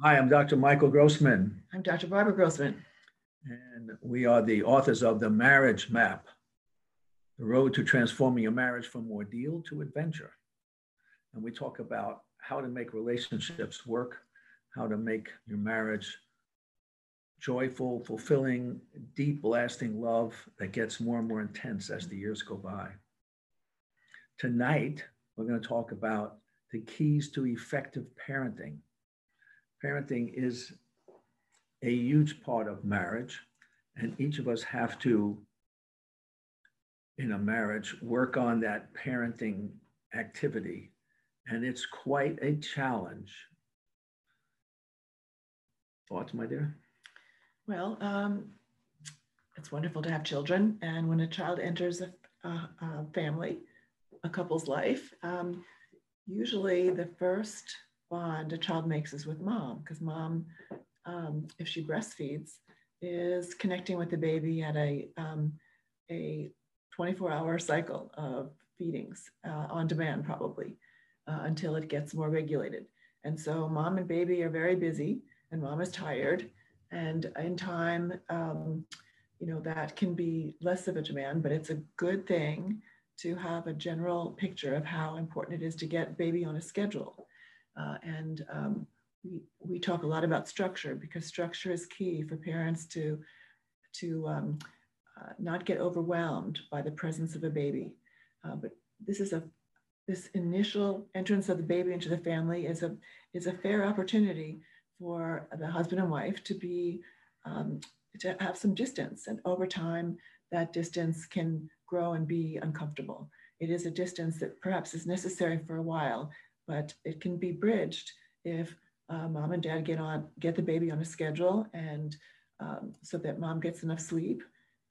Hi, I'm Dr. Michael Grossman. I'm Dr. Barbara Grossman. And we are the authors of The Marriage Map The Road to Transforming Your Marriage from Ordeal to Adventure. And we talk about how to make relationships work, how to make your marriage joyful, fulfilling, deep, lasting love that gets more and more intense as the years go by. Tonight, we're going to talk about the keys to effective parenting parenting is a huge part of marriage, and each of us have to, in a marriage, work on that parenting activity. And it's quite a challenge. Thoughts, my dear? Well, um, it's wonderful to have children. And when a child enters a, a, a family, a couple's life, um, usually the first bond a child makes is with mom, because mom, um, if she breastfeeds, is connecting with the baby at a, um, a 24 hour cycle of feedings uh, on demand, probably, uh, until it gets more regulated. And so mom and baby are very busy, and mom is tired. And in time, um, you know, that can be less of a demand, but it's a good thing to have a general picture of how important it is to get baby on a schedule. Uh, and um, we, we talk a lot about structure because structure is key for parents to, to um, uh, not get overwhelmed by the presence of a baby. Uh, but this is a this initial entrance of the baby into the family is a is a fair opportunity for the husband and wife to be um, to have some distance and over time that distance can grow and be uncomfortable it is a distance that perhaps is necessary for a while but it can be bridged if uh, mom and dad get on get the baby on a schedule and um, so that mom gets enough sleep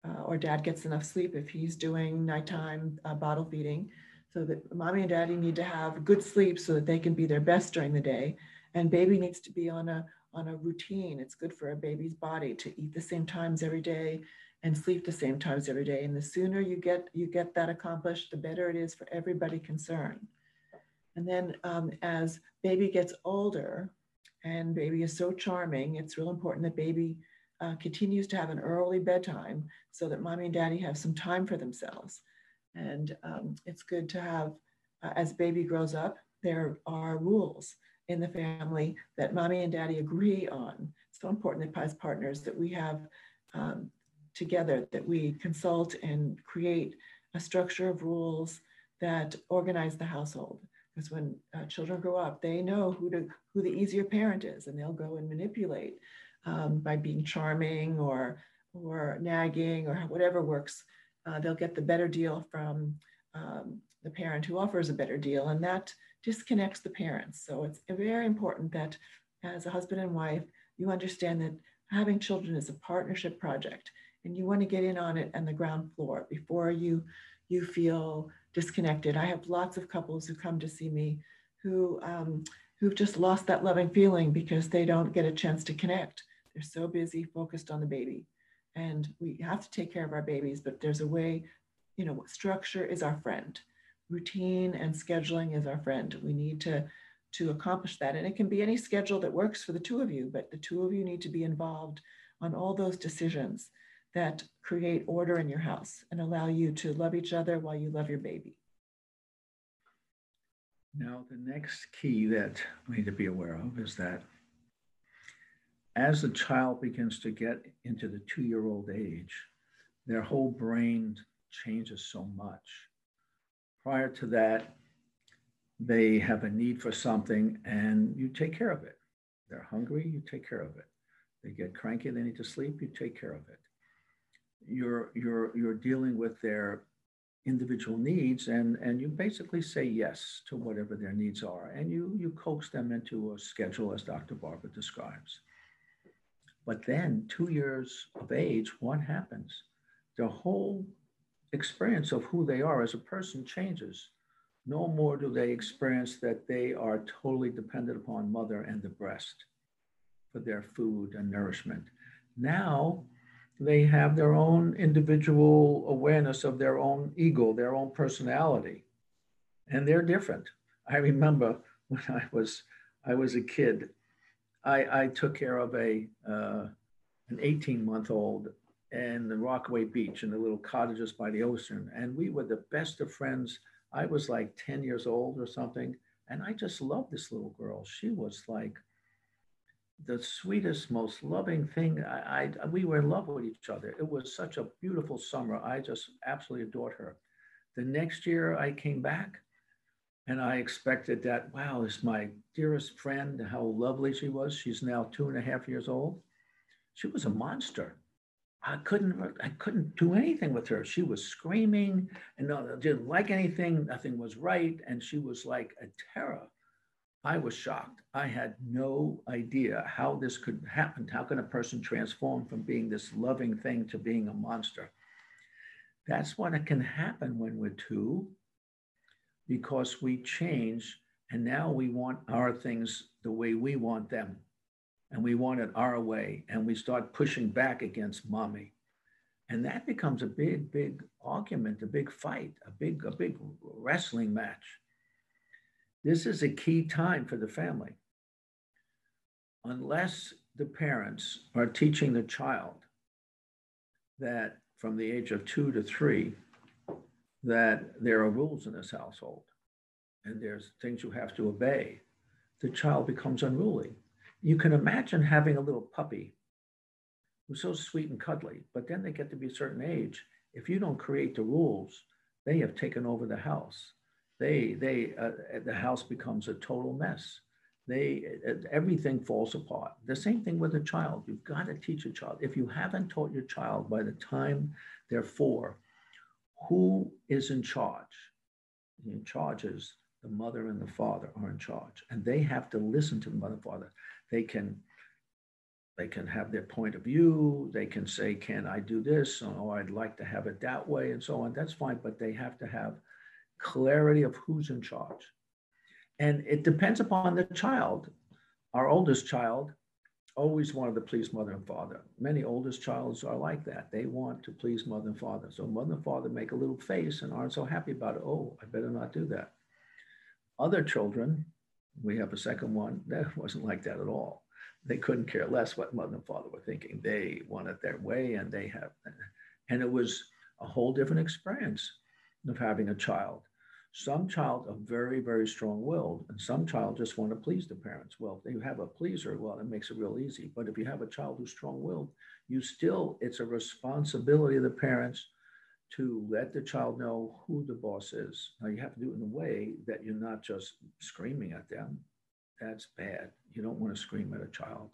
uh, or dad gets enough sleep if he's doing nighttime uh, bottle feeding so that mommy and daddy need to have good sleep so that they can be their best during the day. And baby needs to be on a on a routine. It's good for a baby's body to eat the same times every day and sleep the same times every day. And the sooner you get you get that accomplished the better it is for everybody concerned and then um, as baby gets older and baby is so charming, it's real important that baby uh, continues to have an early bedtime so that mommy and daddy have some time for themselves. And um, it's good to have, uh, as baby grows up, there are rules in the family that mommy and daddy agree on. It's so important that as partners that we have um, together, that we consult and create a structure of rules that organize the household because when uh, children grow up, they know who to who the easier parent is, and they'll go and manipulate um, by being charming or or nagging or whatever works. Uh, they'll get the better deal from um, the parent who offers a better deal, and that disconnects the parents. So it's very important that as a husband and wife, you understand that having children is a partnership project, and you want to get in on it on the ground floor before you you feel disconnected. I have lots of couples who come to see me who um, who've just lost that loving feeling because they don't get a chance to connect. They're so busy, focused on the baby, and we have to take care of our babies. But there's a way, you know, structure is our friend. Routine and scheduling is our friend. We need to to accomplish that, and it can be any schedule that works for the two of you. But the two of you need to be involved on all those decisions that create order in your house and allow you to love each other while you love your baby. Now, the next key that we need to be aware of is that as the child begins to get into the two year old age, their whole brain changes so much. Prior to that, they have a need for something and you take care of it. They're hungry, you take care of it. They get cranky, they need to sleep, you take care of it you're you're you're dealing with their individual needs and, and you basically say yes to whatever their needs are. And you, you coax them into a schedule as Dr. Barbara describes. But then, two years of age, what happens? Their whole experience of who they are as a person changes. No more do they experience that they are totally dependent upon mother and the breast for their food and nourishment. Now they have their own individual awareness of their own ego, their own personality, and they're different. I remember when I was I was a kid, I, I took care of a uh, an 18 month old in the Rockaway Beach in the little cottages by the ocean, and we were the best of friends. I was like 10 years old or something, and I just loved this little girl. She was like the sweetest, most loving thing. I, I, we were in love with each other. It was such a beautiful summer. I just absolutely adored her. The next year I came back and I expected that, wow, this is my dearest friend, how lovely she was. She's now two and a half years old. She was a monster. I couldn't, I couldn't do anything with her. She was screaming and didn't like anything. Nothing was right. And she was like a terror. I was shocked. I had no idea how this could happen. How can a person transform from being this loving thing to being a monster? That's what it can happen when we're two, because we change and now we want our things the way we want them. And we want it our way. And we start pushing back against mommy. And that becomes a big, big argument, a big fight, a big, a big wrestling match. This is a key time for the family. Unless the parents are teaching the child that from the age of two to three, that there are rules in this household and there's things you have to obey, the child becomes unruly. You can imagine having a little puppy who's so sweet and cuddly, but then they get to be a certain age. If you don't create the rules, they have taken over the house they they uh, the house becomes a total mess. They everything falls apart. The same thing with a child. You've got to teach a child. If you haven't taught your child by the time they're four who is in charge? In charge is the mother and the father are in charge and they have to listen to the mother and father. They can they can have their point of view. They can say can i do this? Oh, i'd like to have it that way and so on. That's fine but they have to have clarity of who's in charge. And it depends upon the child. Our oldest child always wanted to please mother and father. Many oldest childs are like that. They want to please mother and father. So mother and father make a little face and aren't so happy about it. Oh, I better not do that. Other children, we have a second one, that wasn't like that at all. They couldn't care less what mother and father were thinking. They wanted their way and they have, and it was a whole different experience of having a child. Some child are very, very strong willed, and some child just want to please the parents. Well, if you have a pleaser, well, it makes it real easy. But if you have a child who's strong willed, you still, it's a responsibility of the parents to let the child know who the boss is. Now, you have to do it in a way that you're not just screaming at them. That's bad. You don't want to scream at a child.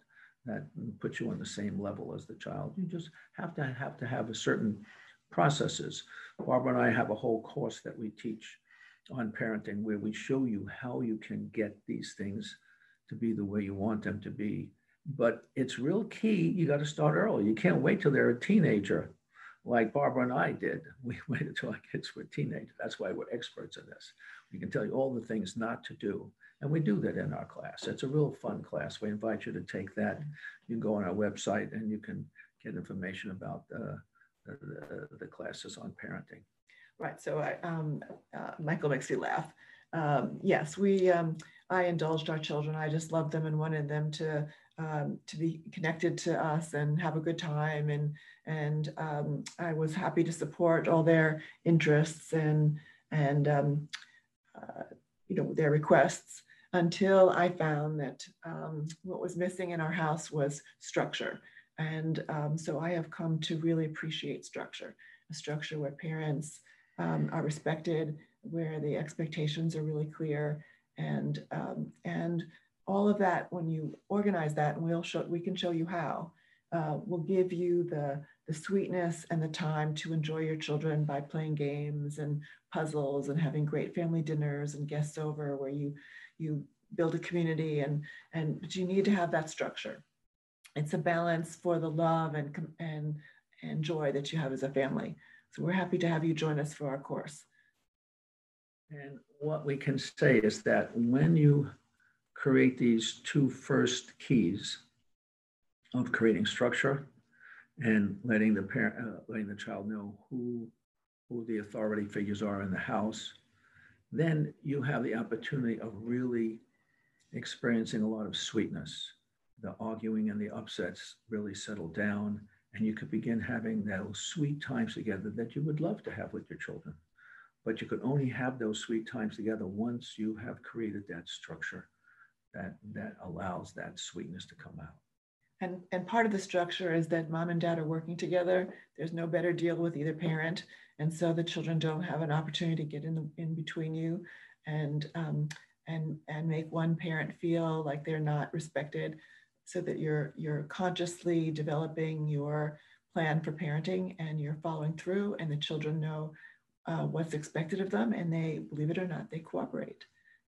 That puts you on the same level as the child. You just have to have to have a certain processes. Barbara and I have a whole course that we teach on parenting where we show you how you can get these things to be the way you want them to be. But it's real key. You got to start early. You can't wait till they're a teenager like Barbara and I did. We waited till our kids were teenagers. That's why we're experts in this. We can tell you all the things not to do. And we do that in our class. It's a real fun class. We invite you to take that. You can go on our website and you can get information about uh, the, the classes on parenting. Right. So I, um, uh, Michael makes you laugh. Um, yes, we. Um, I indulged our children. I just loved them and wanted them to um, to be connected to us and have a good time. And and um, I was happy to support all their interests and and um, uh, you know their requests until I found that what was missing in our house was structure. And so I have come to really appreciate structure, a structure where parents um, are respected, where the expectations are really clear, and um, and all of that. When you organize that, and we'll show we can show you how. uh, will give you the, the sweetness and the time to enjoy your children by playing games and puzzles and having great family dinners and guests over where you you build a community and and but you need to have that structure it's a balance for the love and and and joy that you have as a family so we're happy to have you join us for our course and what we can say is that when you create these two first keys of creating structure and letting the parent uh, letting the child know who who the authority figures are in the house then you have the opportunity of really experiencing a lot of sweetness. The arguing and the upsets really settle down, and you could begin having those sweet times together that you would love to have with your children. But you could only have those sweet times together once you have created that structure that, that allows that sweetness to come out. And, and part of the structure is that mom and dad are working together. There's no better deal with either parent. And so the children don't have an opportunity to get in, the, in between you. And um, and and make one parent feel like they're not respected so that you're you're consciously developing your plan for parenting and you're following through and the children know uh, what's expected of them and they believe it or not they cooperate.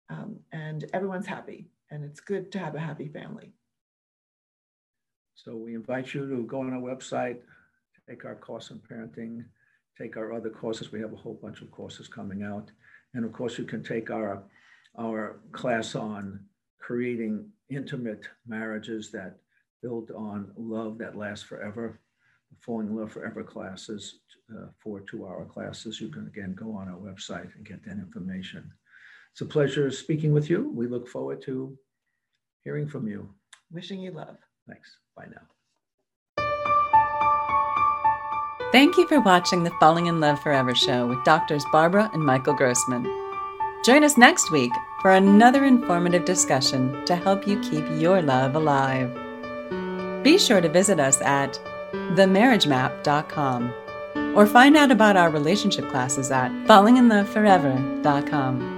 Um, and everyone's happy and it's good to have a happy family. So we invite you to go on our website take our course on parenting take our other courses. We have a whole bunch of courses coming out. And of course you can take our our class on creating intimate marriages that build on love that lasts forever, falling in love forever classes, uh, four two hour classes. You can again go on our website and get that information. It's a pleasure speaking with you. We look forward to hearing from you. Wishing you love. Thanks. Bye now. Thank you for watching the Falling in Love Forever show with doctors Barbara and Michael Grossman. Join us next week for another informative discussion to help you keep your love alive. Be sure to visit us at themarriagemap.com or find out about our relationship classes at fallinginloveforever.com.